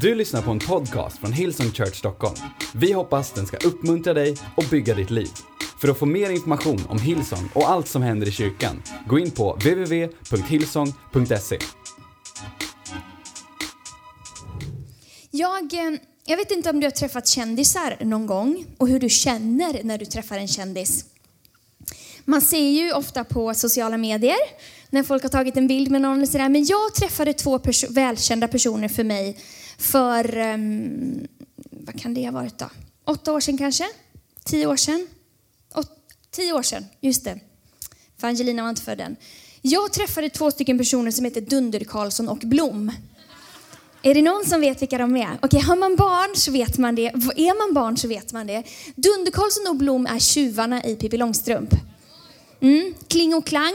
Du lyssnar på en podcast från Hillsong Church Stockholm. Vi hoppas den ska uppmuntra dig och bygga ditt liv. För att få mer information om Hillsong och allt som händer i kyrkan, gå in på www.hillsong.se. Jag, eh, jag vet inte om du har träffat kändisar någon gång och hur du känner när du träffar en kändis. Man ser ju ofta på sociala medier när folk har tagit en bild med någon eller sådär. Men jag träffade två pers välkända personer för mig för, um, vad kan det ha varit då? Åtta år sedan kanske? Tio år sedan? Åt, tio år sedan, just det. För Angelina var inte född än. Jag träffade två stycken personer som heter Dunder Karlsson och Blom. Är det någon som vet vilka de är? Okej, har man barn så vet man det. Är man barn så vet man det. Dunder Karlsson och Blom är tjuvarna i Pippi Långstrump. Mm. Kling och Klang,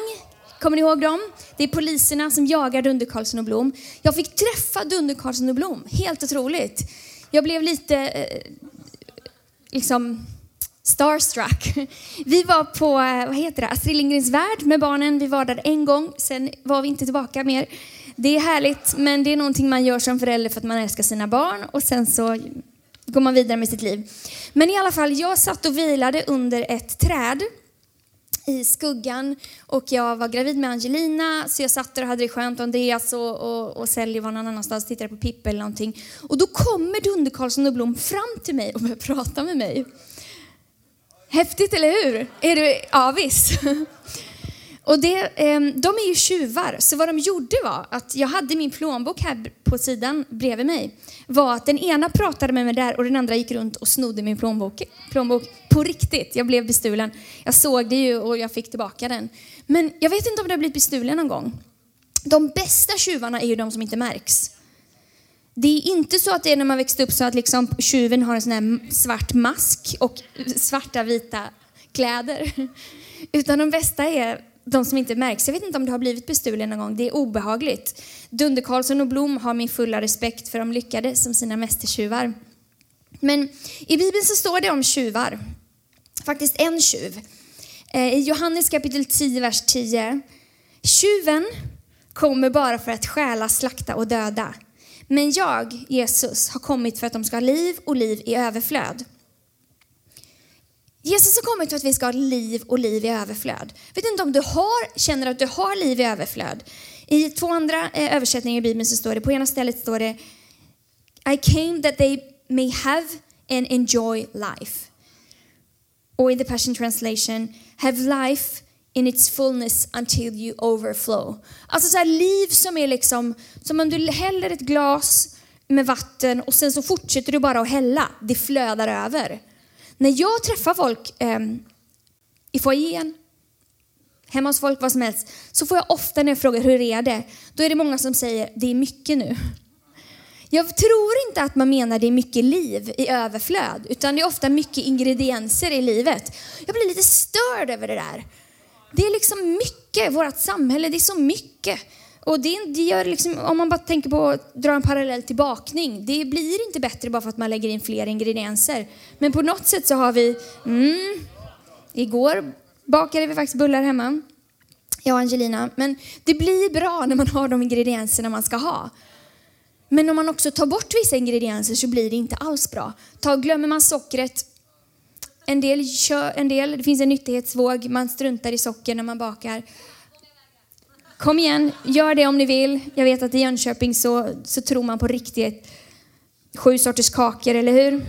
kommer ni ihåg dem? Det är poliserna som jagar Dunder Karlsson och Blom. Jag fick träffa Dunder Karlsson och Blom, helt otroligt. Jag blev lite, eh, liksom, starstruck. Vi var på, eh, vad heter det, Astrid Lindgrens Värld med barnen. Vi var där en gång, sen var vi inte tillbaka mer. Det är härligt, men det är någonting man gör som förälder för att man älskar sina barn och sen så går man vidare med sitt liv. Men i alla fall, jag satt och vilade under ett träd i skuggan och jag var gravid med Angelina så jag satt där och hade det skönt. Andreas alltså, och, och, och Sally var någon annanstans och tittade på Pippi eller någonting. Och då kommer Dunder Karlsson och Blom fram till mig och börjar prata med mig. Häftigt, eller hur? Är du avis? Och det, ehm, de är ju tjuvar, så vad de gjorde var att jag hade min plånbok här på sidan bredvid mig. Var att den ena pratade med mig där och den andra gick runt och snodde min plånbok. plånbok på riktigt. Jag blev bestulen. Jag såg det ju och jag fick tillbaka den. Men jag vet inte om det har blivit bestulen någon gång. De bästa tjuvarna är ju de som inte märks. Det är inte så att det är när man växte upp så att liksom tjuven har en sån här svart mask och svarta vita kläder. Utan de bästa är de som inte märks. Jag vet inte om du har blivit bestulen någon gång. Det är obehagligt. Dunder Karlsson och Blom har min fulla respekt för de lyckades som sina mästertjuvar. Men i Bibeln så står det om tjuvar. Faktiskt en tjuv. Eh, I Johannes kapitel 10, vers 10. Tjuven kommer bara för att stjäla, slakta och döda. Men jag, Jesus, har kommit för att de ska ha liv och liv i överflöd. Jesus har kommit för att vi ska ha liv och liv i överflöd. vet inte om du har, känner att du har liv i överflöd. I två andra eh, översättningar i Bibeln så står det, på ena stället står det I came that they may have and enjoy life. Och i the Passion Translation, have life in its fullness until you overflow. Alltså så här liv som är liksom, som om du häller ett glas med vatten och sen så fortsätter du bara att hälla. Det flödar över. När jag träffar folk eh, i foajén, hemma hos folk, vad som helst, så får jag ofta när jag frågar hur är det, då är det många som säger det är mycket nu. Jag tror inte att man menar det är mycket liv i överflöd, utan det är ofta mycket ingredienser i livet. Jag blir lite störd över det där. Det är liksom mycket, vårt samhälle, det är så mycket. Och det, det gör liksom, om man bara tänker på att dra en parallell till bakning, det blir inte bättre bara för att man lägger in fler ingredienser. Men på något sätt så har vi, mm, igår bakade vi faktiskt bullar hemma, jag och Angelina. Men det blir bra när man har de ingredienserna man ska ha. Men om man också tar bort vissa ingredienser så blir det inte alls bra. Ta, glömmer man sockret, en del, en del, det finns en nyttighetsvåg, man struntar i socker när man bakar. Kom igen, gör det om ni vill. Jag vet att i Jönköping så, så tror man på riktigt sju sorters kakor, eller hur?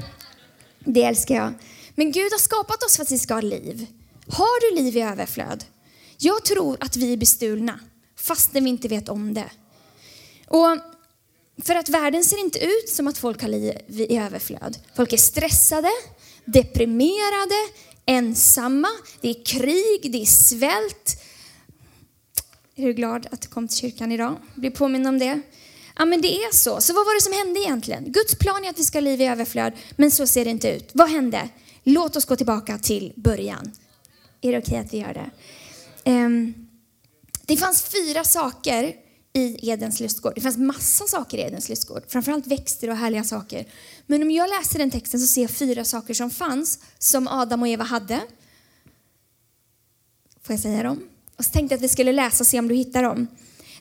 Det älskar jag. Men Gud har skapat oss för att vi ska ha liv. Har du liv i överflöd? Jag tror att vi är bestulna, fastän vi inte vet om det. Och för att världen ser inte ut som att folk har liv i överflöd. Folk är stressade, deprimerade, ensamma, det är krig, det är svält, är du glad att du kom till kyrkan idag? Blir påminn om det? Ja, men det är så. Så vad var det som hände egentligen? Guds plan är att vi ska ha liv i överflöd, men så ser det inte ut. Vad hände? Låt oss gå tillbaka till början. Är det okej okay att vi gör det? Um, det fanns fyra saker i Edens lustgård. Det fanns massa saker i Edens lustgård, framförallt växter och härliga saker. Men om jag läser den texten så ser jag fyra saker som fanns, som Adam och Eva hade. Får jag säga dem? Och så tänkte jag att vi skulle läsa och se om du hittar dem.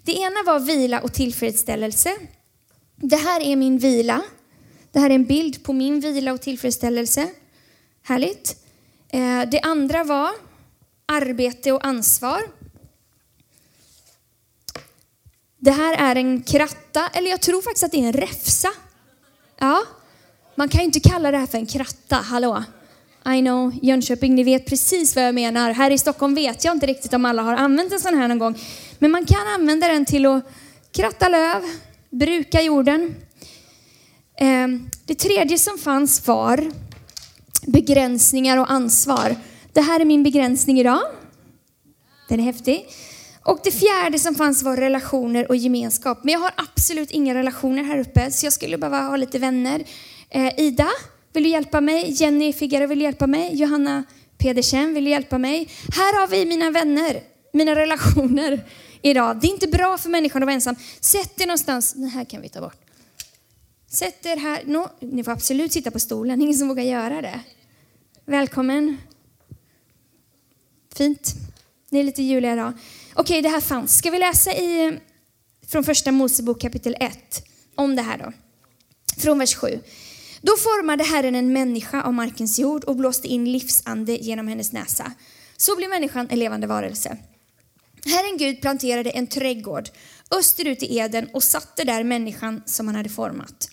Det ena var vila och tillfredsställelse. Det här är min vila. Det här är en bild på min vila och tillfredsställelse. Härligt. Eh, det andra var arbete och ansvar. Det här är en kratta, eller jag tror faktiskt att det är en räfsa. Ja, man kan ju inte kalla det här för en kratta, hallå? I know, Jönköping, ni vet precis vad jag menar. Här i Stockholm vet jag inte riktigt om alla har använt en sån här någon gång. Men man kan använda den till att kratta löv, bruka jorden. Ehm, det tredje som fanns var begränsningar och ansvar. Det här är min begränsning idag. Den är häftig. Och det fjärde som fanns var relationer och gemenskap. Men jag har absolut inga relationer här uppe, så jag skulle behöva ha lite vänner. Eh, Ida, vill du hjälpa mig? Jenny Figaro, vill du hjälpa mig? Johanna Pedersen vill du hjälpa mig? Här har vi mina vänner, mina relationer idag. Det är inte bra för människan att vara ensam. Sätt er någonstans. Den här kan vi ta bort. Sätt er här. No, ni får absolut sitta på stolen. Ingen som vågar göra det. Välkommen. Fint. Det är lite juliga idag. Okej, det här fanns. Ska vi läsa i, eh, från första Mosebok kapitel 1 om det här då? Från vers 7. Då formade Herren en människa av markens jord och blåste in livsande genom hennes näsa. Så blev människan en levande varelse. Herren Gud planterade en trädgård österut i Eden och satte där människan som han hade format.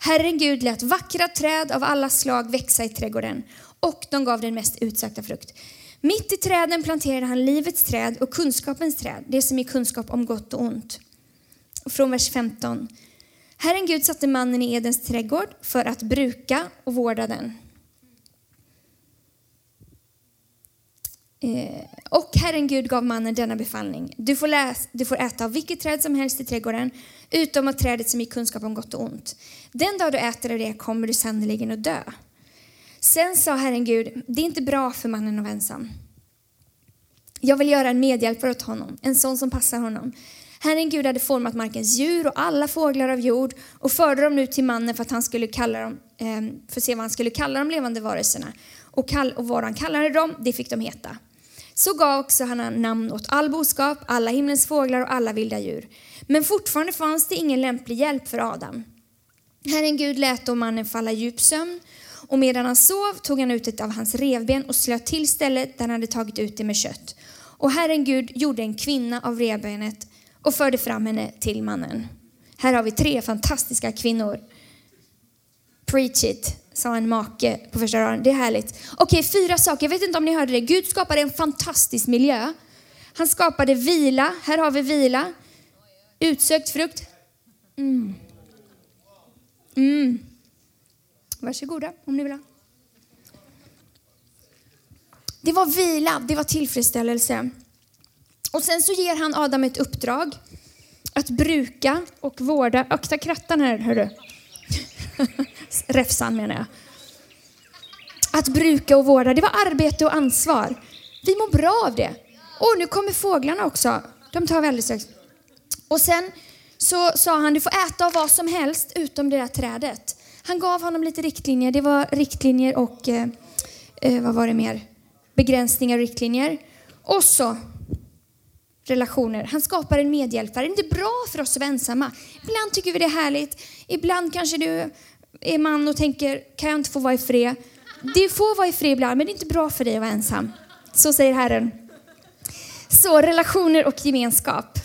Herren Gud lät vackra träd av alla slag växa i trädgården och de gav den mest utsökta frukt. Mitt i träden planterade han livets träd och kunskapens träd, det som är kunskap om gott och ont. Från vers 15. Herren Gud satte mannen i Edens trädgård för att bruka och vårda den. Eh, och Herren Gud gav mannen denna befallning. Du får, läs, du får äta av vilket träd som helst i trädgården, utom av trädet som ger kunskap om gott och ont. Den dag du äter av det kommer du sannerligen att dö. Sen sa Herren Gud, det är inte bra för mannen att vara ensam. Jag vill göra en medhjälpare åt honom, en sån som passar honom. Herren Gud hade format markens djur och alla fåglar av jord och förde dem nu till mannen för att han skulle kalla dem, ehm, för att se vad han skulle kalla de levande varelserna. Och, kall, och vad han kallade dem, det fick de heta. Så gav också han namn åt all boskap, alla himlens fåglar och alla vilda djur. Men fortfarande fanns det ingen lämplig hjälp för Adam. Herren Gud lät då mannen falla djup sömn och medan han sov tog han ut ett av hans revben och slöt till stället där han hade tagit ut det med kött. Och Herren Gud gjorde en kvinna av revbenet och förde fram henne till mannen. Här har vi tre fantastiska kvinnor. Preach it, sa en make på första raden. Det är härligt. Okej, fyra saker. Jag vet inte om ni hörde det. Gud skapade en fantastisk miljö. Han skapade vila. Här har vi vila. Utsökt frukt. Mm. Mm. Varsågoda om ni vill ha. Det var vila, det var tillfredsställelse. Och sen så ger han Adam ett uppdrag att bruka och vårda, akta krattan här hörru. Räfsan menar jag. Att bruka och vårda, det var arbete och ansvar. Vi mår bra av det. Och nu kommer fåglarna också. De tar vi alldeles strax. Och sen så sa han, du får äta av vad som helst utom det där trädet. Han gav honom lite riktlinjer. Det var riktlinjer och eh, eh, vad var det mer? Begränsningar och riktlinjer. Och så relationer. Han skapar en medhjälpare. Det är inte bra för oss att vara ensamma. Ibland tycker vi det är härligt. Ibland kanske du är man och tänker, kan jag inte få vara i fred? Du får vara i fred ibland, men det är inte bra för dig att vara ensam. Så säger Herren. Så relationer och gemenskap.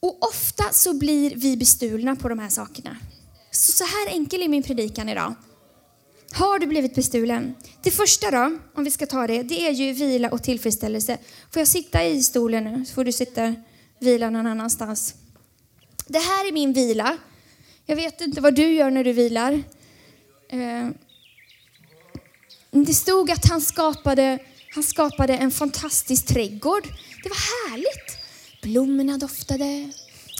Och ofta så blir vi bestulna på de här sakerna. Så, så här enkel är min predikan idag. Har du blivit bestulen? Det första då, om vi ska ta det, det är ju vila och tillfredsställelse. Får jag sitta i stolen nu så får du sitta vila någon annanstans. Det här är min vila. Jag vet inte vad du gör när du vilar. Eh, det stod att han skapade, han skapade en fantastisk trädgård. Det var härligt. Blommorna doftade,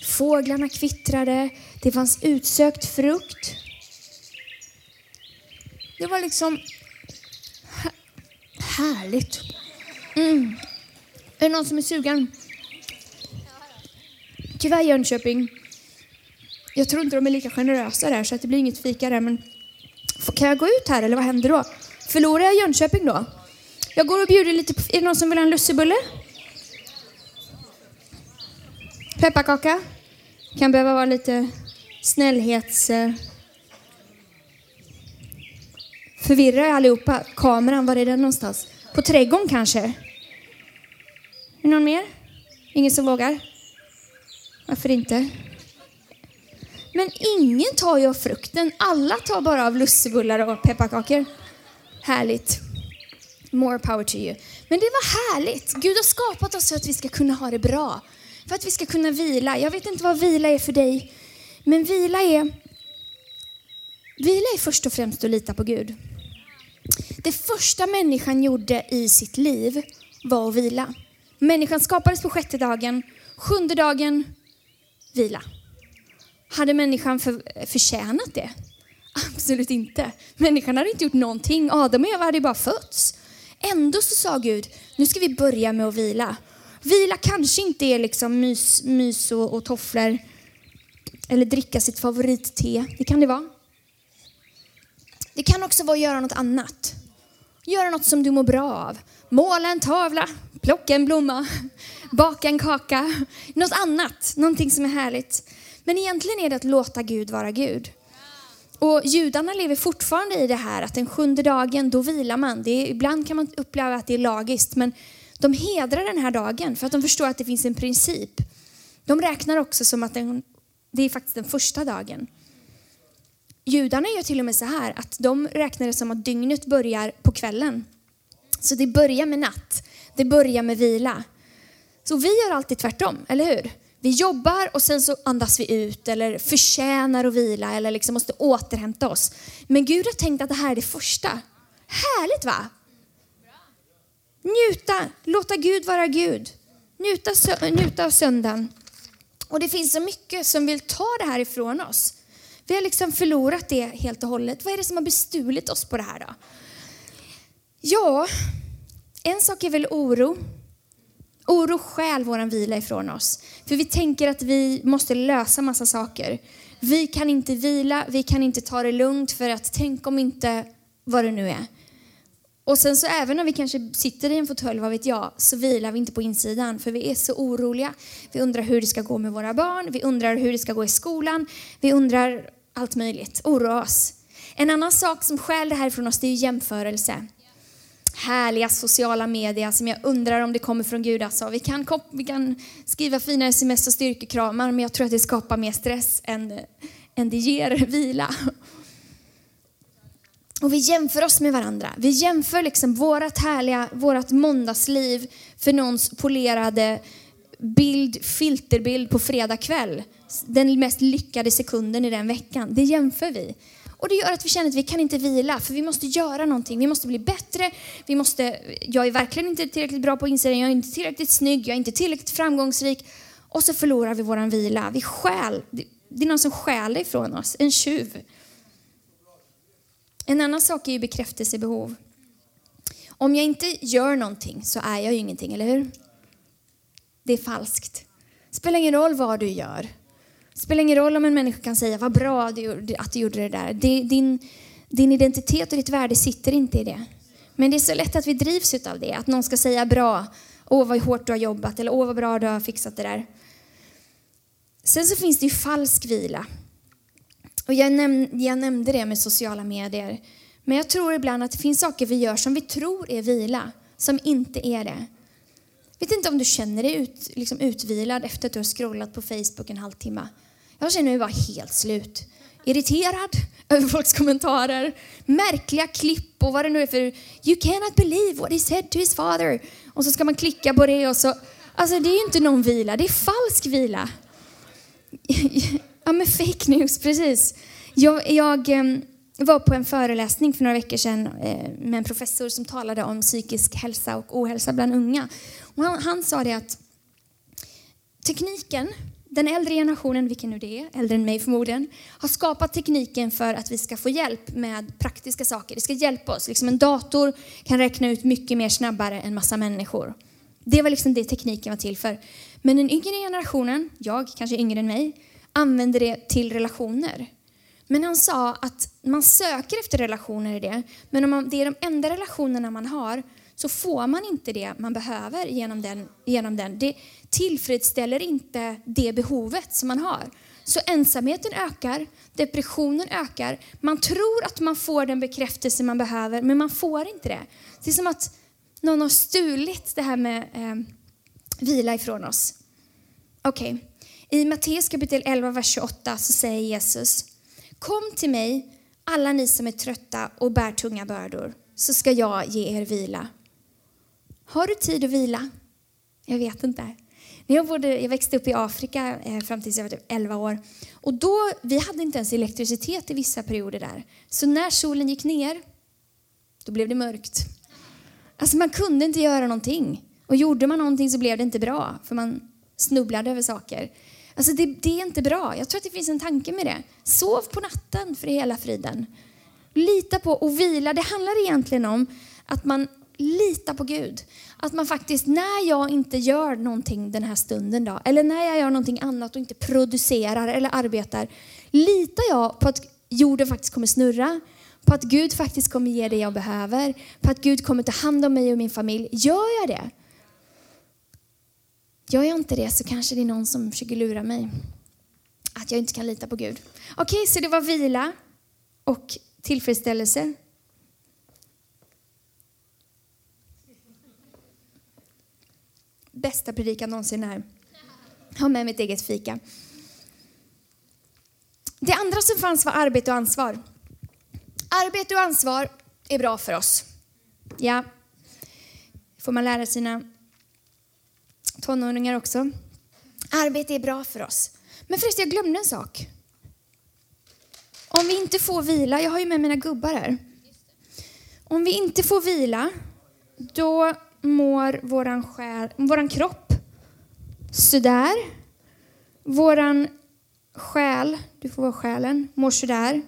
fåglarna kvittrade, det fanns utsökt frukt. Det var liksom härligt. Mm. Är det någon som är sugen? Tyvärr Jönköping. Jag tror inte de är lika generösa där så att det blir inget fika där men kan jag gå ut här eller vad händer då? Förlorar jag Jönköping då? Jag går och bjuder lite på... Är det någon som vill ha en lussebulle? Pepparkaka? Kan behöva vara lite snällhets... Förvirrar jag allihopa. Kameran, var är den någonstans? På trädgården kanske? Är det någon mer? Ingen som vågar? Varför inte? Men ingen tar ju av frukten. Alla tar bara av lussebullar och pepparkakor. Härligt. More power to you. Men det var härligt. Gud har skapat oss för att vi ska kunna ha det bra. För att vi ska kunna vila. Jag vet inte vad vila är för dig. Men vila är... Vila är först och främst att lita på Gud. Det första människan gjorde i sitt liv var att vila. Människan skapades på sjätte dagen. Sjunde dagen, vila. Hade människan för, förtjänat det? Absolut inte. Människan hade inte gjort någonting. Adam och Eva hade bara fötts. Ändå så sa Gud, nu ska vi börja med att vila. Vila kanske inte är liksom mys, mys och, och tofflor eller dricka sitt favoritte. Det kan det vara. Det kan också vara att göra något annat. Göra något som du mår bra av. Måla en tavla, plocka en blomma, baka en kaka. Något annat, någonting som är härligt. Men egentligen är det att låta Gud vara Gud. Och judarna lever fortfarande i det här att den sjunde dagen, då vilar man. Det är, ibland kan man uppleva att det är lagiskt, men de hedrar den här dagen för att de förstår att det finns en princip. De räknar också som att den, det är faktiskt den första dagen. Judarna gör till och med så här att de räknar det som att dygnet börjar på kvällen. Så det börjar med natt, det börjar med vila. Så vi gör alltid tvärtom, eller hur? Vi jobbar och sen så andas vi ut eller förtjänar att vila eller liksom måste återhämta oss. Men Gud har tänkt att det här är det första. Härligt va? Njuta, låta Gud vara Gud. Njuta, njuta av söndagen. Och det finns så mycket som vill ta det här ifrån oss. Vi har liksom förlorat det helt och hållet. Vad är det som har bestulit oss på det här då? Ja, en sak är väl oro. Oro stjäl vår vila ifrån oss. För vi tänker att vi måste lösa massa saker. Vi kan inte vila, vi kan inte ta det lugnt för att tänk om inte vad det nu är. Och sen så även om vi kanske sitter i en fåtölj, vad vet jag, så vilar vi inte på insidan för vi är så oroliga. Vi undrar hur det ska gå med våra barn, vi undrar hur det ska gå i skolan, vi undrar allt möjligt, oroa oss. En annan sak som stjäl det här från oss det är jämförelse härliga sociala medier som jag undrar om det kommer från Gud. Alltså. Vi, kan, vi kan skriva fina sms och styrkekramar men jag tror att det skapar mer stress än, än det ger vila. Och vi jämför oss med varandra. Vi jämför liksom vårt härliga, vårt måndagsliv för någons polerade bild, filterbild på fredag kväll. Den mest lyckade sekunden i den veckan. Det jämför vi. Och det gör att vi känner att vi kan inte vila, för vi måste göra någonting. Vi måste bli bättre. Vi måste, jag är verkligen inte tillräckligt bra på insidan, jag är inte tillräckligt snygg, jag är inte tillräckligt framgångsrik. Och så förlorar vi vår vila. Vi stjäl, det är någon som stjäl ifrån oss, en tjuv. En annan sak är ju bekräftelsebehov. Om jag inte gör någonting så är jag ju ingenting, eller hur? Det är falskt. Spelar ingen roll vad du gör. Spelar ingen roll om en människa kan säga vad bra att du gjorde det där. Din, din identitet och ditt värde sitter inte i det. Men det är så lätt att vi drivs av det. Att någon ska säga bra, åh vad hårt du har jobbat eller åh vad bra du har fixat det där. Sen så finns det ju falsk vila. Och jag, näm jag nämnde det med sociala medier. Men jag tror ibland att det finns saker vi gör som vi tror är vila, som inte är det. Vet inte om du känner dig ut, liksom utvilad efter att du har scrollat på Facebook en halvtimme. Jag känner mig bara helt slut. Irriterad över folks kommentarer, märkliga klipp och vad det nu är för You cannot believe what he said to his father. Och så ska man klicka på det och så... Alltså det är ju inte någon vila, det är falsk vila. ja men fake news, precis. Jag, jag ehm, jag var på en föreläsning för några veckor sedan eh, med en professor som talade om psykisk hälsa och ohälsa bland unga. Och han, han sa det att tekniken den äldre generationen, vilken nu det är, äldre än mig förmodligen, har skapat tekniken för att vi ska få hjälp med praktiska saker. Det ska hjälpa oss. Liksom en dator kan räkna ut mycket mer snabbare än massa människor. Det var liksom det tekniken var till för. Men den yngre generationen, jag kanske yngre än mig, använder det till relationer. Men han sa att man söker efter relationer i det, men om man, det är de enda relationerna man har så får man inte det man behöver genom den. Genom den. Det tillfredsställer inte det behovet som man har. Så ensamheten ökar, depressionen ökar. Man tror att man får den bekräftelse man behöver, men man får inte det. Det är som att någon har stulit det här med eh, vila ifrån oss. Okej, okay. i Matteus kapitel 11, vers 28 så säger Jesus Kom till mig, alla ni som är trötta och bär tunga bördor, så ska jag ge er vila. Har du tid att vila? Jag vet inte. När jag, bodde, jag växte upp i Afrika eh, fram tills jag var typ 11 år. Och då, vi hade inte ens elektricitet i vissa perioder där. Så när solen gick ner, då blev det mörkt. Alltså man kunde inte göra någonting. Och gjorde man någonting så blev det inte bra, för man snubblade över saker. Alltså det, det, är inte bra. Jag tror att det finns en tanke med det. Sov på natten för hela friden. Lita på och vila. Det handlar egentligen om att man litar på Gud. Att man faktiskt, när jag inte gör någonting den här stunden då, eller när jag gör någonting annat och inte producerar eller arbetar, litar jag på att jorden faktiskt kommer snurra, på att Gud faktiskt kommer ge det jag behöver, på att Gud kommer ta hand om mig och min familj. Gör jag det? Gör jag inte det så kanske det är någon som försöker lura mig. Att jag inte kan lita på Gud. Okej, okay, så det var vila och tillfredsställelse. Bästa predikan någonsin här. Har med mitt eget fika. Det andra som fanns var arbete och ansvar. Arbete och ansvar är bra för oss. Ja, får man lära sina tonåringar också. Arbete är bra för oss. Men förresten, jag glömde en sak. Om vi inte får vila, jag har ju med mina gubbar här. Om vi inte får vila, då mår våran, själ, våran kropp sådär. Våran själ, du får vara själen, mår sådär.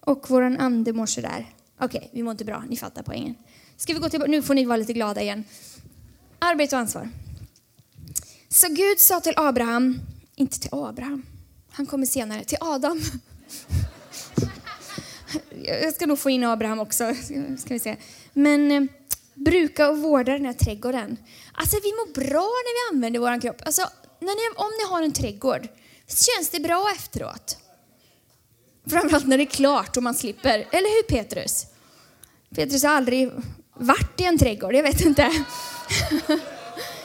Och våran ande mår sådär. Okej, okay, vi mår inte bra, ni fattar poängen. Ska vi gå tillbaka? Nu får ni vara lite glada igen. Arbete och ansvar. Så Gud sa till Abraham, inte till Abraham, han kommer senare, till Adam. Jag ska nog få in Abraham också, ska vi se. Men eh, bruka och vårda den här trädgården. Alltså vi mår bra när vi använder vår kropp. Alltså, när ni, om ni har en trädgård, känns det bra efteråt? Framförallt när det är klart och man slipper. Eller hur Petrus? Petrus har aldrig varit i en trädgård, jag vet inte.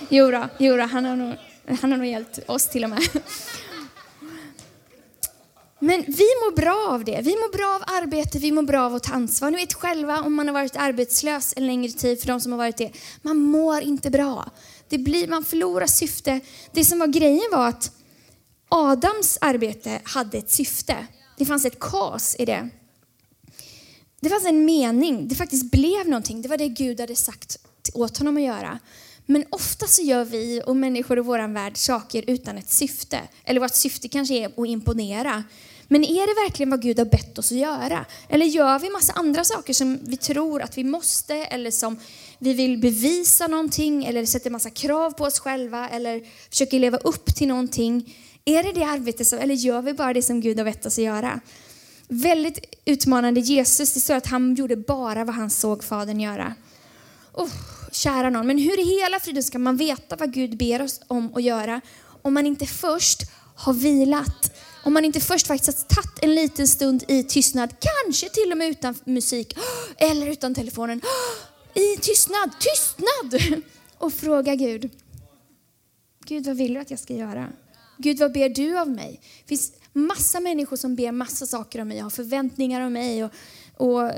Jo, då, jo då, han, har nog, han har nog hjälpt oss till och med. Men vi mår bra av det. Vi mår bra av arbete, vi mår bra av att ta ansvar. Ni vet själva om man har varit arbetslös en längre tid, för de som har varit det. Man mår inte bra. Det blir, man förlorar syfte. Det som var grejen var att Adams arbete hade ett syfte. Det fanns ett kas i det. Det fanns en mening. Det faktiskt blev någonting. Det var det Gud hade sagt åt honom att göra. Men ofta så gör vi och människor i vår värld saker utan ett syfte. Eller vårt syfte kanske är att imponera. Men är det verkligen vad Gud har bett oss att göra? Eller gör vi massa andra saker som vi tror att vi måste eller som vi vill bevisa någonting eller sätter massa krav på oss själva eller försöker leva upp till någonting. Är det det arbetet som, eller gör vi bara det som Gud har bett oss att göra? Väldigt utmanande Jesus, det står att han gjorde bara vad han såg Fadern göra. Oh, kära någon, men hur i hela friden ska man veta vad Gud ber oss om att göra om man inte först har vilat? Om man inte först faktiskt har tagit en liten stund i tystnad, kanske till och med utan musik eller utan telefonen. I tystnad, tystnad! Och fråga Gud. Gud, vad vill du att jag ska göra? Gud, vad ber du av mig? Det finns massa människor som ber massa saker av mig, har förväntningar av mig och, och,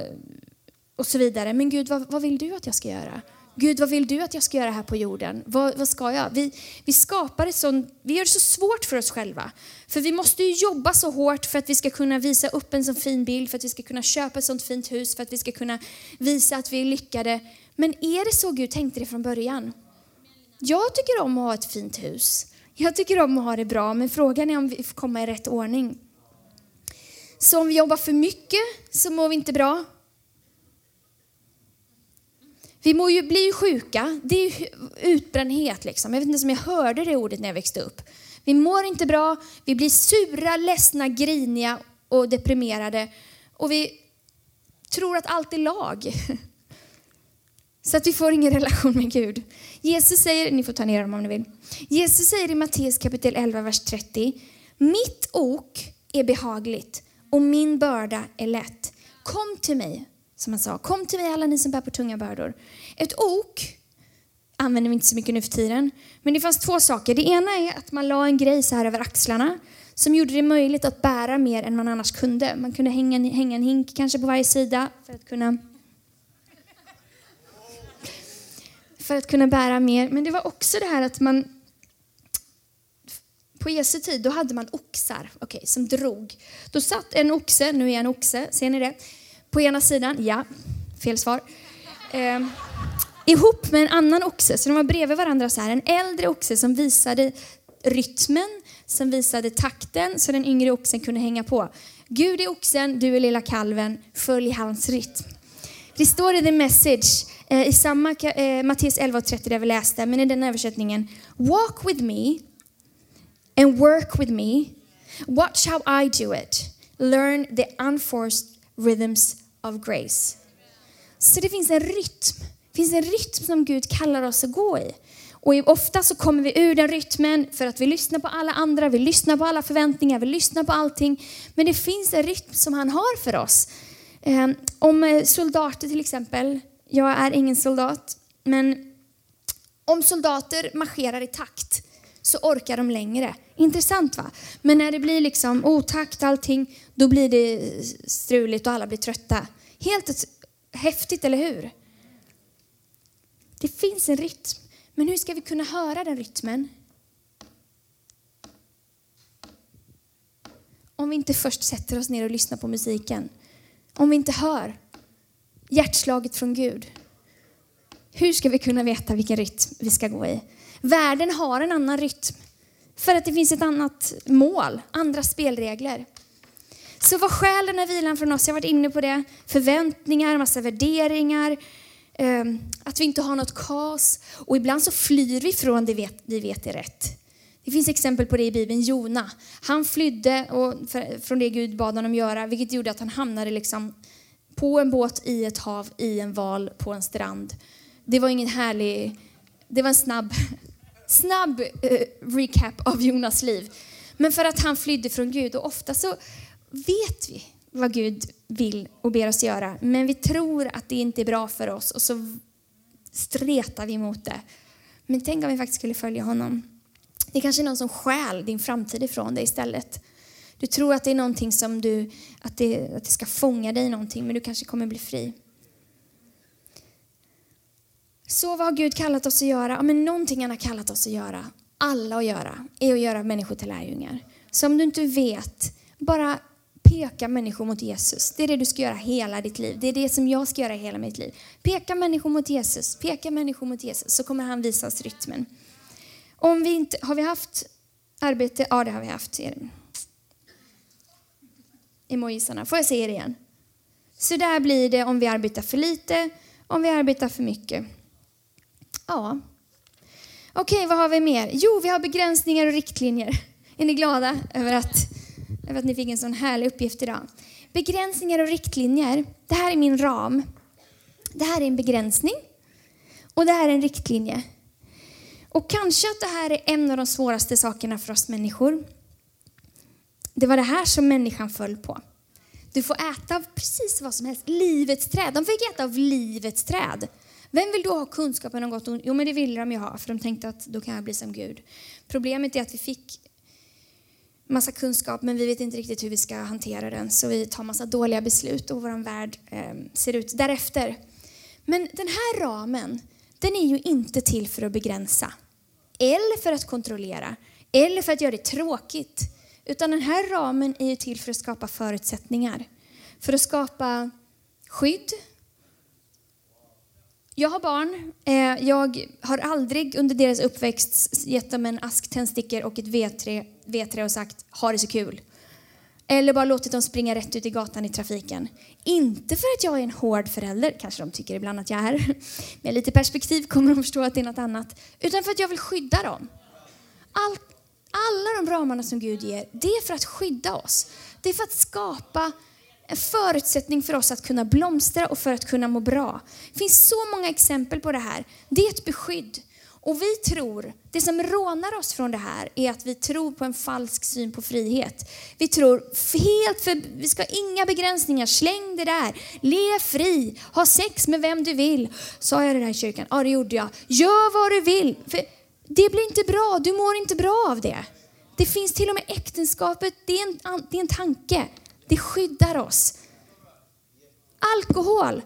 och så vidare. Men Gud, vad, vad vill du att jag ska göra? Gud, vad vill du att jag ska göra här på jorden? Vad, vad ska jag? Vi, vi skapar ett sånt, vi gör det så svårt för oss själva. För vi måste ju jobba så hårt för att vi ska kunna visa upp en sån fin bild, för att vi ska kunna köpa ett sånt fint hus, för att vi ska kunna visa att vi är lyckade. Men är det så Gud tänkte det från början? Jag tycker om att ha ett fint hus. Jag tycker om att ha det bra, men frågan är om vi får komma i rätt ordning. Så om vi jobbar för mycket så mår vi inte bra. Vi må ju bli sjuka, det är utbrändhet liksom. Jag vet inte om jag hörde det ordet när jag växte upp. Vi mår inte bra, vi blir sura, ledsna, griniga och deprimerade. Och vi tror att allt är lag. Så att vi får ingen relation med Gud. Jesus säger, ni får ta ner dem om ni vill. Jesus säger i Matteus kapitel 11, vers 30. Mitt ok är behagligt och min börda är lätt. Kom till mig, som han sa. Kom till mig alla ni som bär på tunga bördor. Ett ok använder vi inte så mycket nu för tiden. Men det fanns två saker. Det ena är att man la en grej så här över axlarna som gjorde det möjligt att bära mer än man annars kunde. Man kunde hänga, hänga en hink kanske på varje sida för att kunna för att kunna bära mer. Men det var också det här att man på Jesu tid då hade man oxar okay, som drog. Då satt en oxe, nu är jag en oxe, ser ni det? På ena sidan, ja, fel svar. Eh, ihop med en annan oxe, så de var bredvid varandra så här. En äldre oxe som visade rytmen, som visade takten så den yngre oxen kunde hänga på. Gud är oxen, du är lilla kalven, följ hans rytm. Det står i The Message eh, i samma eh, Matteus 11.30 där vi läste, men i den översättningen. Walk with me and work with me. Watch how I do it. Learn the unforced rhythms of grace. Så det finns en rytm. Det finns en rytm som Gud kallar oss att gå i. Och ofta så kommer vi ur den rytmen för att vi lyssnar på alla andra, vi lyssnar på alla förväntningar, vi lyssnar på allting. Men det finns en rytm som han har för oss. Ehm, om eh, soldater till exempel, jag är ingen soldat, men om soldater marscherar i takt så orkar de längre. Intressant va? Men när det blir liksom otakt allting, då blir det struligt och alla blir trötta. Helt häftigt, eller hur? Det finns en rytm. Men hur ska vi kunna höra den rytmen? Om vi inte först sätter oss ner och lyssnar på musiken. Om vi inte hör hjärtslaget från Gud. Hur ska vi kunna veta vilken rytm vi ska gå i? Världen har en annan rytm för att det finns ett annat mål, andra spelregler. Så vad stjäl den här vilan från oss? Jag har varit inne på det. Förväntningar, massa värderingar, ehm, att vi inte har något kaos Och ibland så flyr vi från det vi vet är rätt. Det finns exempel på det i Bibeln. Jona, han flydde från det Gud bad honom göra, vilket gjorde att han hamnade liksom på en båt, i ett hav, i en val, på en strand. Det var ingen härlig... Det var en snabb, snabb eh, recap av Jonas liv. Men för att han flydde från Gud. Och ofta så vet vi vad Gud vill och ber oss göra. Men vi tror att det inte är bra för oss och så stretar vi emot det. Men tänk om vi faktiskt skulle följa honom. Det är kanske är någon som stjäl din framtid ifrån dig istället. Du tror att det är någonting som du, att det, att det ska fånga dig någonting, men du kanske kommer bli fri. Så vad har Gud kallat oss att göra? Ja, men någonting han har kallat oss att göra, alla att göra, är att göra människor till lärjungar. Så om du inte vet, bara peka människor mot Jesus. Det är det du ska göra hela ditt liv. Det är det som jag ska göra hela mitt liv. Peka människor mot Jesus, peka människor mot Jesus, så kommer han visa oss rytmen. Om vi inte, har vi haft arbete? Ja, det har vi haft. Emojisarna. Får jag se er igen? Så där blir det om vi arbetar för lite, om vi arbetar för mycket. Ja. Okej, okay, vad har vi mer? Jo, vi har begränsningar och riktlinjer. Är ni glada över att över att ni fick en sån härlig uppgift idag. Begränsningar och riktlinjer. Det här är min ram. Det här är en begränsning och det här är en riktlinje. Och kanske att det här är en av de svåraste sakerna för oss människor. Det var det här som människan föll på. Du får äta av precis vad som helst. Livets träd. De fick äta av livets träd. Vem vill då ha kunskapen om gott och ont? Jo, men det ville de ju ha, för de tänkte att då kan jag bli som Gud. Problemet är att vi fick massa kunskap men vi vet inte riktigt hur vi ska hantera den så vi tar massa dåliga beslut och vår värld eh, ser ut därefter. Men den här ramen, den är ju inte till för att begränsa eller för att kontrollera eller för att göra det tråkigt. Utan den här ramen är ju till för att skapa förutsättningar. För att skapa skydd. Jag har barn. Eh, jag har aldrig under deras uppväxt gett dem en ask tändstickor och ett V3 V3 och sagt ha det så kul. Eller bara låtit dem springa rätt ut i gatan i trafiken. Inte för att jag är en hård förälder, kanske de tycker ibland att jag är. Med lite perspektiv kommer de förstå att det är något annat. Utan för att jag vill skydda dem. All, alla de ramarna som Gud ger, det är för att skydda oss. Det är för att skapa en förutsättning för oss att kunna blomstra och för att kunna må bra. Det finns så många exempel på det här. Det är ett beskydd. Och vi tror, det som rånar oss från det här är att vi tror på en falsk syn på frihet. Vi tror helt för, vi ska ha inga begränsningar, släng det där, lev fri, ha sex med vem du vill. Sa jag det där i kyrkan? Ja, det gjorde jag. Gör vad du vill. För det blir inte bra, du mår inte bra av det. Det finns till och med äktenskapet, det är en, det är en tanke. Det skyddar oss. Alkohol,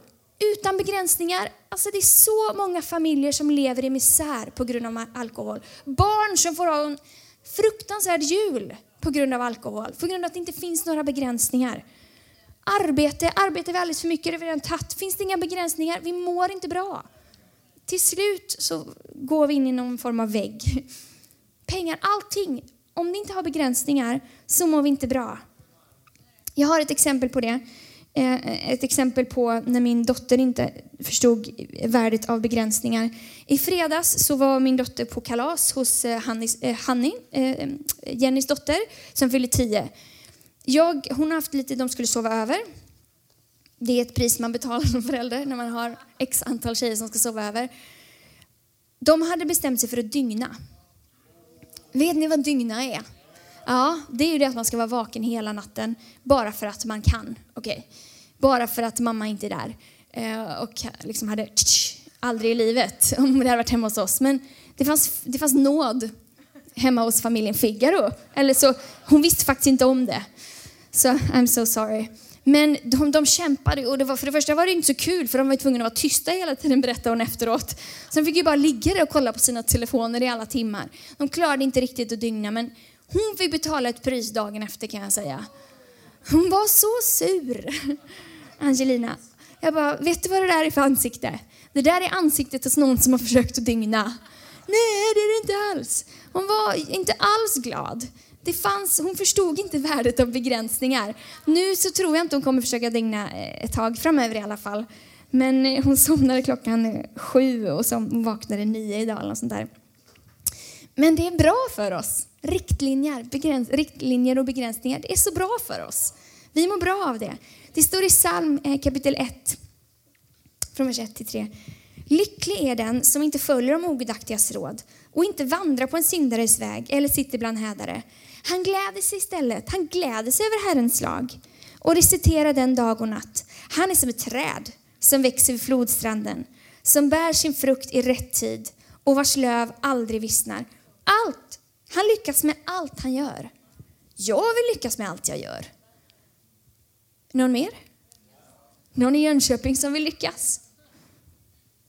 utan begränsningar. Alltså det är så många familjer som lever i misär på grund av alkohol. Barn som får ha en fruktansvärd jul på grund av alkohol, på grund av att det inte finns några begränsningar. Arbete, arbetar vi alldeles för mycket, det har vi redan tagit. Finns det inga begränsningar, vi mår inte bra. Till slut så går vi in i någon form av vägg. Pengar, allting. Om det inte har begränsningar så mår vi inte bra. Jag har ett exempel på det. Eh, ett exempel på när min dotter inte förstod värdet av begränsningar. I fredags så var min dotter på kalas hos eh, Hannis, eh, Hanni, eh, Jennys dotter, som fyller tio. Jag, hon har haft lite, de skulle sova över. Det är ett pris man betalar som förälder när man har x antal tjejer som ska sova över. De hade bestämt sig för att dygna. Vet ni vad dygna är? Ja, det är ju det att man ska vara vaken hela natten bara för att man kan. Okay. Bara för att mamma inte är där. Eh, och liksom hade tsch, aldrig i livet om det hade varit hemma hos oss. Men det fanns, det fanns nåd hemma hos familjen Figaro. Eller så, hon visste faktiskt inte om det. Så I'm so sorry. Men de, de kämpade och det var, för det första var det inte så kul för de var tvungna att vara tysta hela tiden berättade hon efteråt. Sen fick ju bara ligga där och kolla på sina telefoner i alla timmar. De klarade inte riktigt att dygna men hon fick betala ett pris dagen efter kan jag säga. Hon var så sur, Angelina. Jag bara, vet du vad det där är för ansikte? Det där är ansiktet hos någon som har försökt att dygna. Nej, det är det inte alls. Hon var inte alls glad. Det fanns, hon förstod inte värdet av begränsningar. Nu så tror jag inte hon kommer försöka dygna eh, ett tag framöver i alla fall. Men eh, hon somnade klockan eh, sju och så vaknade nio idag eller något sånt där. Men det är bra för oss. Riktlinjer, begräns, riktlinjer och begränsningar, det är så bra för oss. Vi mår bra av det. Det står i psalm eh, kapitel 1, från vers 1 till 3. Lycklig är den som inte följer de ogudaktigas råd och inte vandrar på en syndares väg eller sitter bland hädare. Han gläder sig istället, han gläder sig över Herrens lag och reciterar den dag och natt. Han är som ett träd som växer vid flodstranden, som bär sin frukt i rätt tid och vars löv aldrig vissnar. Allt! Han lyckas med allt han gör. Jag vill lyckas med allt jag gör. Någon mer? Någon i Jönköping som vill lyckas?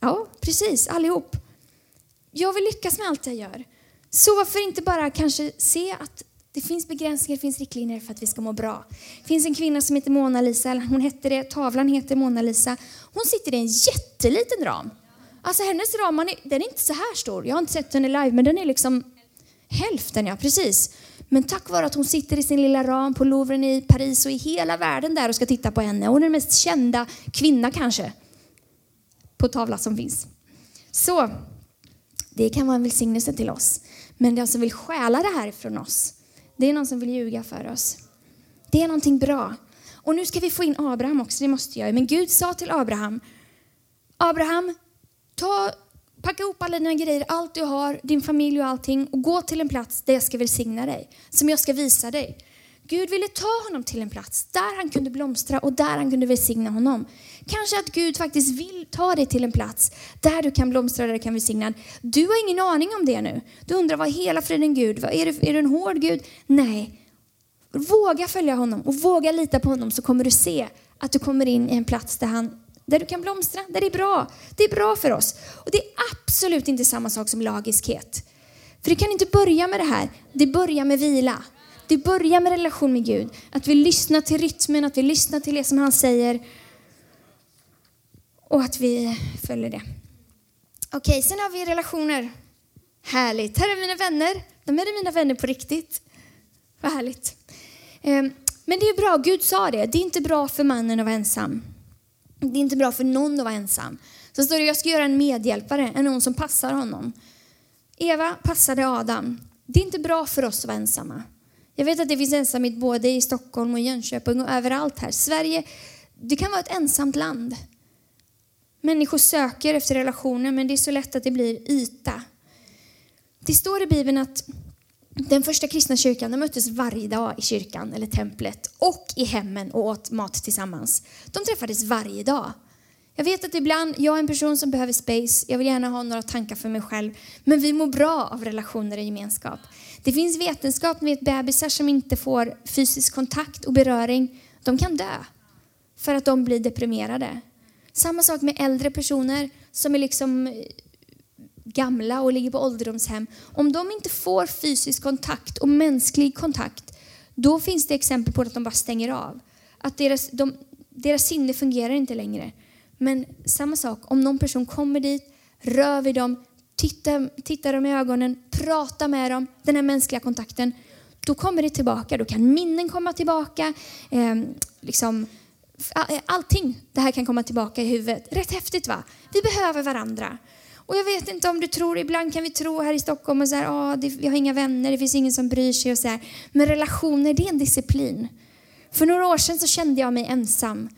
Ja, precis, allihop. Jag vill lyckas med allt jag gör. Så varför inte bara kanske se att det finns begränsningar, det finns riktlinjer för att vi ska må bra. Det finns en kvinna som heter Mona Lisa, hon hette det, tavlan heter Mona Lisa. Hon sitter i en jätteliten ram. Alltså hennes ram, den är inte så här stor. Jag har inte sett henne live, men den är liksom hälften, ja precis. Men tack vare att hon sitter i sin lilla ram på Louvren i Paris och i hela världen där och ska titta på henne. Hon är den mest kända kvinna kanske på tavla som finns. Så det kan vara en välsignelse till oss. Men den som vill stjäla det här från oss, det är någon som vill ljuga för oss. Det är någonting bra. Och nu ska vi få in Abraham också, det måste jag. Men Gud sa till Abraham, Abraham, ta, packa ihop alla dina grejer, allt du har, din familj och allting och gå till en plats där jag ska välsigna dig, som jag ska visa dig. Gud ville ta honom till en plats där han kunde blomstra och där han kunde välsigna honom. Kanske att Gud faktiskt vill ta dig till en plats där du kan blomstra, där du kan välsigna. Du har ingen aning om det nu. Du undrar, vad är hela friden Gud? Är du, är du en hård Gud? Nej. Våga följa honom och våga lita på honom så kommer du se att du kommer in i en plats där han där du kan blomstra, där det är bra. Det är bra för oss. Och det är absolut inte samma sak som lagiskhet. För det kan inte börja med det här. Det börjar med vila. Det börjar med relation med Gud. Att vi lyssnar till rytmen, att vi lyssnar till det som han säger. Och att vi följer det. Okej, sen har vi relationer. Härligt. Här är mina vänner. De är mina vänner på riktigt. Vad härligt. Ehm, men det är bra, Gud sa det. Det är inte bra för mannen att vara ensam. Det är inte bra för någon att vara ensam. Så står det, jag ska göra en medhjälpare, en någon som passar honom. Eva passade Adam. Det är inte bra för oss att vara ensamma. Jag vet att det finns ensamhet både i Stockholm och Jönköping och överallt här. Sverige, det kan vara ett ensamt land. Människor söker efter relationer men det är så lätt att det blir yta. Det står i Bibeln att den första kristna kyrkan de möttes varje dag i kyrkan eller templet och i hemmen och åt mat tillsammans. De träffades varje dag. Jag vet att ibland, jag är en person som behöver space, jag vill gärna ha några tankar för mig själv, men vi mår bra av relationer och gemenskap. Det finns vetenskap, ni vet bebisar som inte får fysisk kontakt och beröring, de kan dö för att de blir deprimerade. Samma sak med äldre personer som är liksom gamla och ligger på ålderdomshem. Om de inte får fysisk kontakt och mänsklig kontakt, då finns det exempel på att de bara stänger av. Att deras, de, deras sinne fungerar inte längre. Men samma sak, om någon person kommer dit, rör vid dem, tittar, tittar dem i ögonen, pratar med dem, den här mänskliga kontakten, då kommer det tillbaka. Då kan minnen komma tillbaka. Eh, liksom, allting det här kan komma tillbaka i huvudet. Rätt häftigt va? Vi behöver varandra. Och jag vet inte om du tror, ibland kan vi tro här i Stockholm och så här, ah, det, jag har inga vänner, det finns ingen som bryr sig och så här. Men relationer, det är en disciplin. För några år sedan så kände jag mig ensam.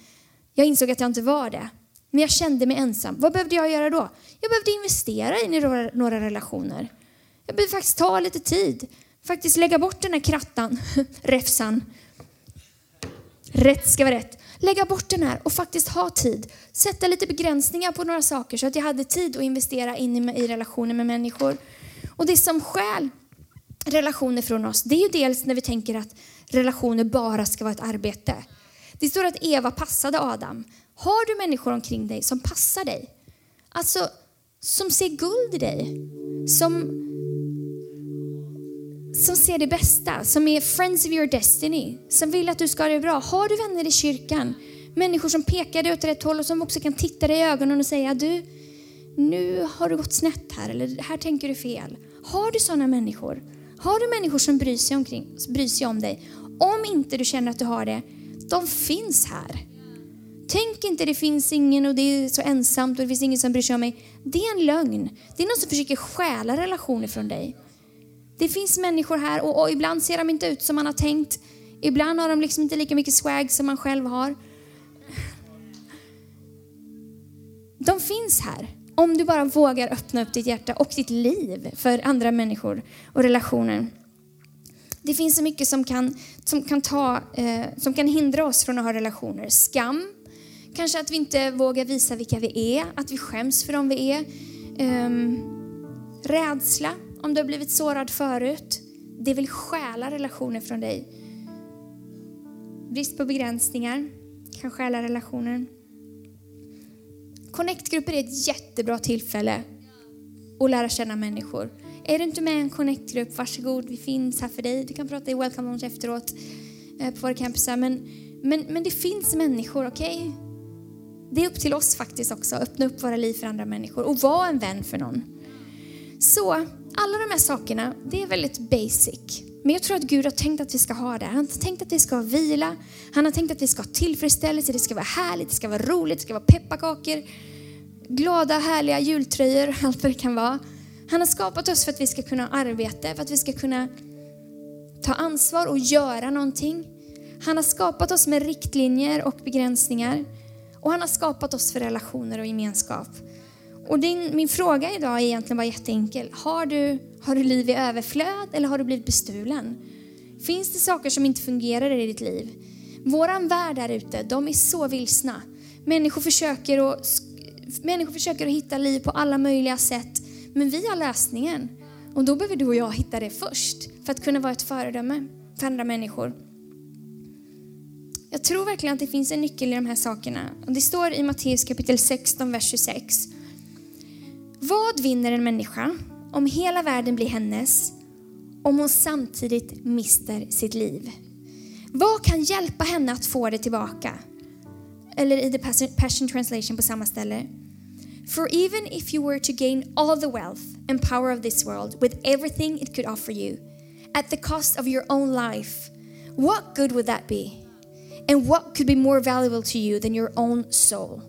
Jag insåg att jag inte var det. Men jag kände mig ensam. Vad behövde jag göra då? Jag behövde investera i några, några relationer. Jag behövde faktiskt ta lite tid. Faktiskt lägga bort den här krattan, räfsan. Rätt ska vara rätt lägga bort den här och faktiskt ha tid. Sätta lite begränsningar på några saker så att jag hade tid att investera in i, i relationer med människor. Och det som skäl relationer från oss, det är ju dels när vi tänker att relationer bara ska vara ett arbete. Det står att Eva passade Adam. Har du människor omkring dig som passar dig? Alltså, som ser guld i dig. Som som ser det bästa, som är friends of your destiny, som vill att du ska ha det bra. Har du vänner i kyrkan, människor som pekar dig åt rätt håll och som också kan titta dig i ögonen och säga du, nu har du gått snett här eller här tänker du fel. Har du sådana människor? Har du människor som bryr sig, omkring, bryr sig om dig? Om inte du känner att du har det, de finns här. Tänk inte det finns ingen och det är så ensamt och det finns ingen som bryr sig om mig. Det är en lögn. Det är någon som försöker stjäla relationer från dig. Det finns människor här och, och, ibland ser de inte ut som man har tänkt. Ibland har de liksom inte lika mycket swag som man själv har. De finns här. Om du bara vågar öppna upp ditt hjärta och ditt liv för andra människor och relationer. Det finns så mycket som kan, som kan, ta, eh, som kan hindra oss från att ha relationer. Skam, kanske att vi inte vågar visa vilka vi är, att vi skäms för dem vi är. Eh, rädsla, om du har blivit sårad förut. Det vill stjäla relationer från dig. Brist på begränsningar kan stjäla relationer. Connect-grupper är ett jättebra tillfälle att lära känna människor. Är du inte med i en Connect-grupp, varsågod, vi finns här för dig. Du kan prata i Welcome Lounge efteråt eh, på våra campusar. Men, men, men det finns människor, okej? Okay? Det är upp till oss faktiskt också, att öppna upp våra liv för andra människor och vara en vän för någon. Så alla de här sakerna, det är väldigt basic. Men jag tror att Gud har tänkt att vi ska ha det. Han har tänkt att vi ska vila. Han har tänkt att vi ska ha tillfredsställelse. Det ska vara härligt, det ska vara roligt, det ska vara pepparkakor, glada, härliga jultröjor, allt vad det kan vara. Han har skapat oss för att vi ska kunna arbeta, för att vi ska kunna ta ansvar och göra någonting. Han har skapat oss med riktlinjer och begränsningar. Och han har skapat oss för relationer och gemenskap. Och din, min fråga idag är egentligen bara jätteenkel. Har du, har du liv i överflöd eller har du blivit bestulen? Finns det saker som inte fungerar i ditt liv? Våran värld där ute, de är så vilsna. Människor försöker, att, människor försöker att hitta liv på alla möjliga sätt. Men vi har lösningen. Och då behöver du och jag hitta det först för att kunna vara ett föredöme för andra människor. Jag tror verkligen att det finns en nyckel i de här sakerna. Och det står i Matteus kapitel 16, vers 26. Vad vinner en människa om hela världen blir hennes om hon samtidigt mister sitt liv? Vad kan hjälpa henne att få det tillbaka? Eller i the Passion Translation på samma ställe. For even if you were to gain all the wealth and power of this world with everything it could offer you at the cost of your own life, what good would that be? And what could be more valuable to you than your own soul?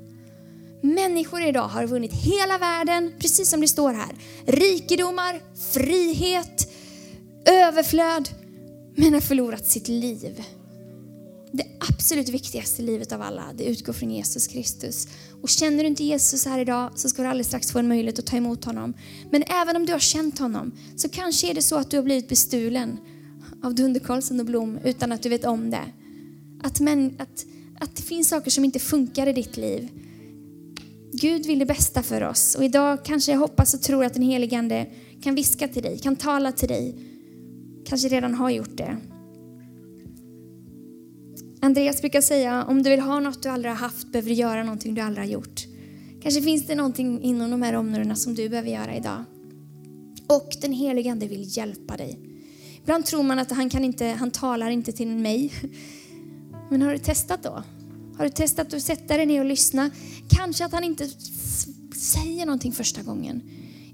Människor idag har vunnit hela världen, precis som det står här. Rikedomar, frihet, överflöd, men har förlorat sitt liv. det absolut viktigaste i livet av alla, det utgår från Jesus Kristus. Och känner du inte Jesus här idag så ska du alldeles strax få en möjlighet att ta emot honom. Men även om du har känt honom så kanske är det så att du har blivit bestulen av Dunderkarlsson och Blom utan att du vet om det. Att, men, att, att det finns saker som inte funkar i ditt liv. Gud vill det bästa för oss och idag kanske jag hoppas och tror att den helige Ande kan viska till dig, kan tala till dig. Kanske redan har gjort det. Andreas brukar säga, om du vill ha något du aldrig har haft behöver du göra någonting du aldrig har gjort. Kanske finns det någonting inom de här områdena som du behöver göra idag. Och den helige Ande vill hjälpa dig. Ibland tror man att han, kan inte, han talar inte till mig. Men har du testat då? Har du testat att sätta dig ner och lyssna? Kanske att han inte säger någonting första gången.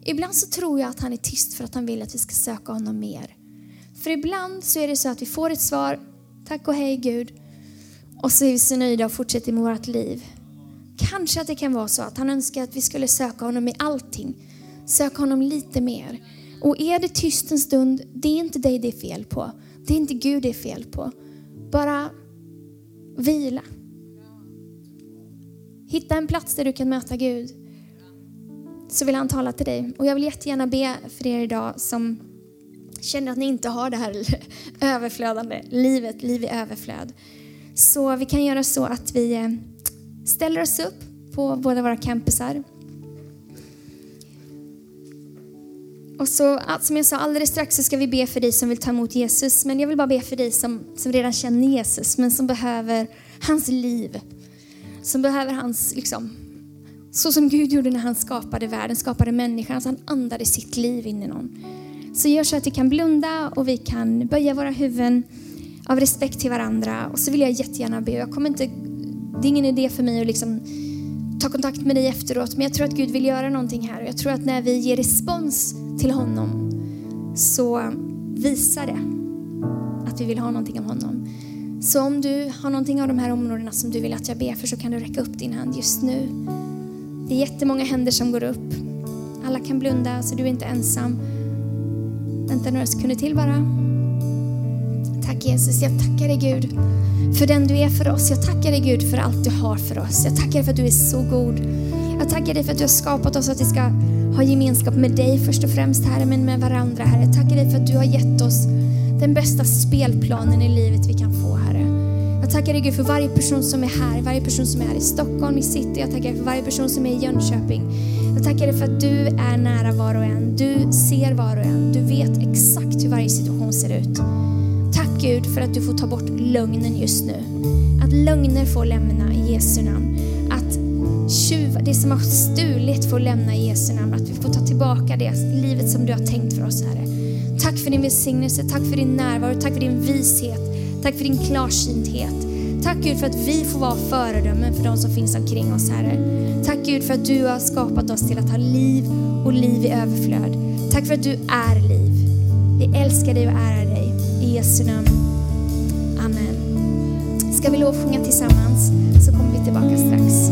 Ibland så tror jag att han är tyst för att han vill att vi ska söka honom mer. För ibland så är det så att vi får ett svar, tack och hej Gud. Och så är vi så nöjda och fortsätter med vårt liv. Kanske att det kan vara så att han önskar att vi skulle söka honom i allting. Söka honom lite mer. Och är det tyst en stund, det är inte dig det är fel på. Det är inte Gud det är fel på. Bara vila. Hitta en plats där du kan möta Gud. Så vill han tala till dig. Och jag vill jättegärna be för er idag som känner att ni inte har det här överflödande livet, liv i överflöd. Så vi kan göra så att vi eh, ställer oss upp på båda våra campusar. Och så, som jag sa, alldeles strax så ska vi be för dig som vill ta emot Jesus. Men jag vill bara be för dig som, som redan känner Jesus, men som behöver hans liv. Som behöver hans, liksom, så som Gud gjorde när han skapade världen, skapade människan, så han andade sitt liv in i någon. Så gör så att vi kan blunda och vi kan böja våra huvuden av respekt till varandra. Och så vill jag jättegärna be. Jag kommer inte, det är ingen idé för mig att liksom ta kontakt med dig efteråt, men jag tror att Gud vill göra någonting här. Och jag tror att när vi ger respons till honom så visar det att vi vill ha någonting av honom. Så om du har någonting av de här områdena som du vill att jag ber för så kan du räcka upp din hand just nu. Det är jättemånga händer som går upp. Alla kan blunda så du är inte ensam. Vänta några sekunder till bara. Tack Jesus, jag tackar dig Gud för den du är för oss. Jag tackar dig Gud för allt du har för oss. Jag tackar dig för att du är så god. Jag tackar dig för att du har skapat oss att vi ska ha gemenskap med dig först och främst Herre, men med varandra Herre. Jag tackar dig för att du har gett oss den bästa spelplanen i livet vi kan få tackar dig Gud för varje person som är här, varje person som är här i Stockholm, i city. Jag tackar dig för varje person som är i Jönköping. Jag tackar dig för att du är nära var och en. Du ser var och en. Du vet exakt hur varje situation ser ut. Tack Gud för att du får ta bort lögnen just nu. Att lögner får lämna i Jesu namn. Att tjuva, det som har stulit får lämna i Jesu namn. Att vi får ta tillbaka det livet som du har tänkt för oss Herre. Tack för din välsignelse, tack för din närvaro, tack för din vishet, tack för din klarsynthet. Tack Gud för att vi får vara föredömen för de som finns omkring oss Herre. Tack Gud för att du har skapat oss till att ha liv och liv i överflöd. Tack för att du är liv. Vi älskar dig och ärar dig. I Jesu namn. Amen. Ska vi lovsjunga tillsammans så kommer vi tillbaka strax.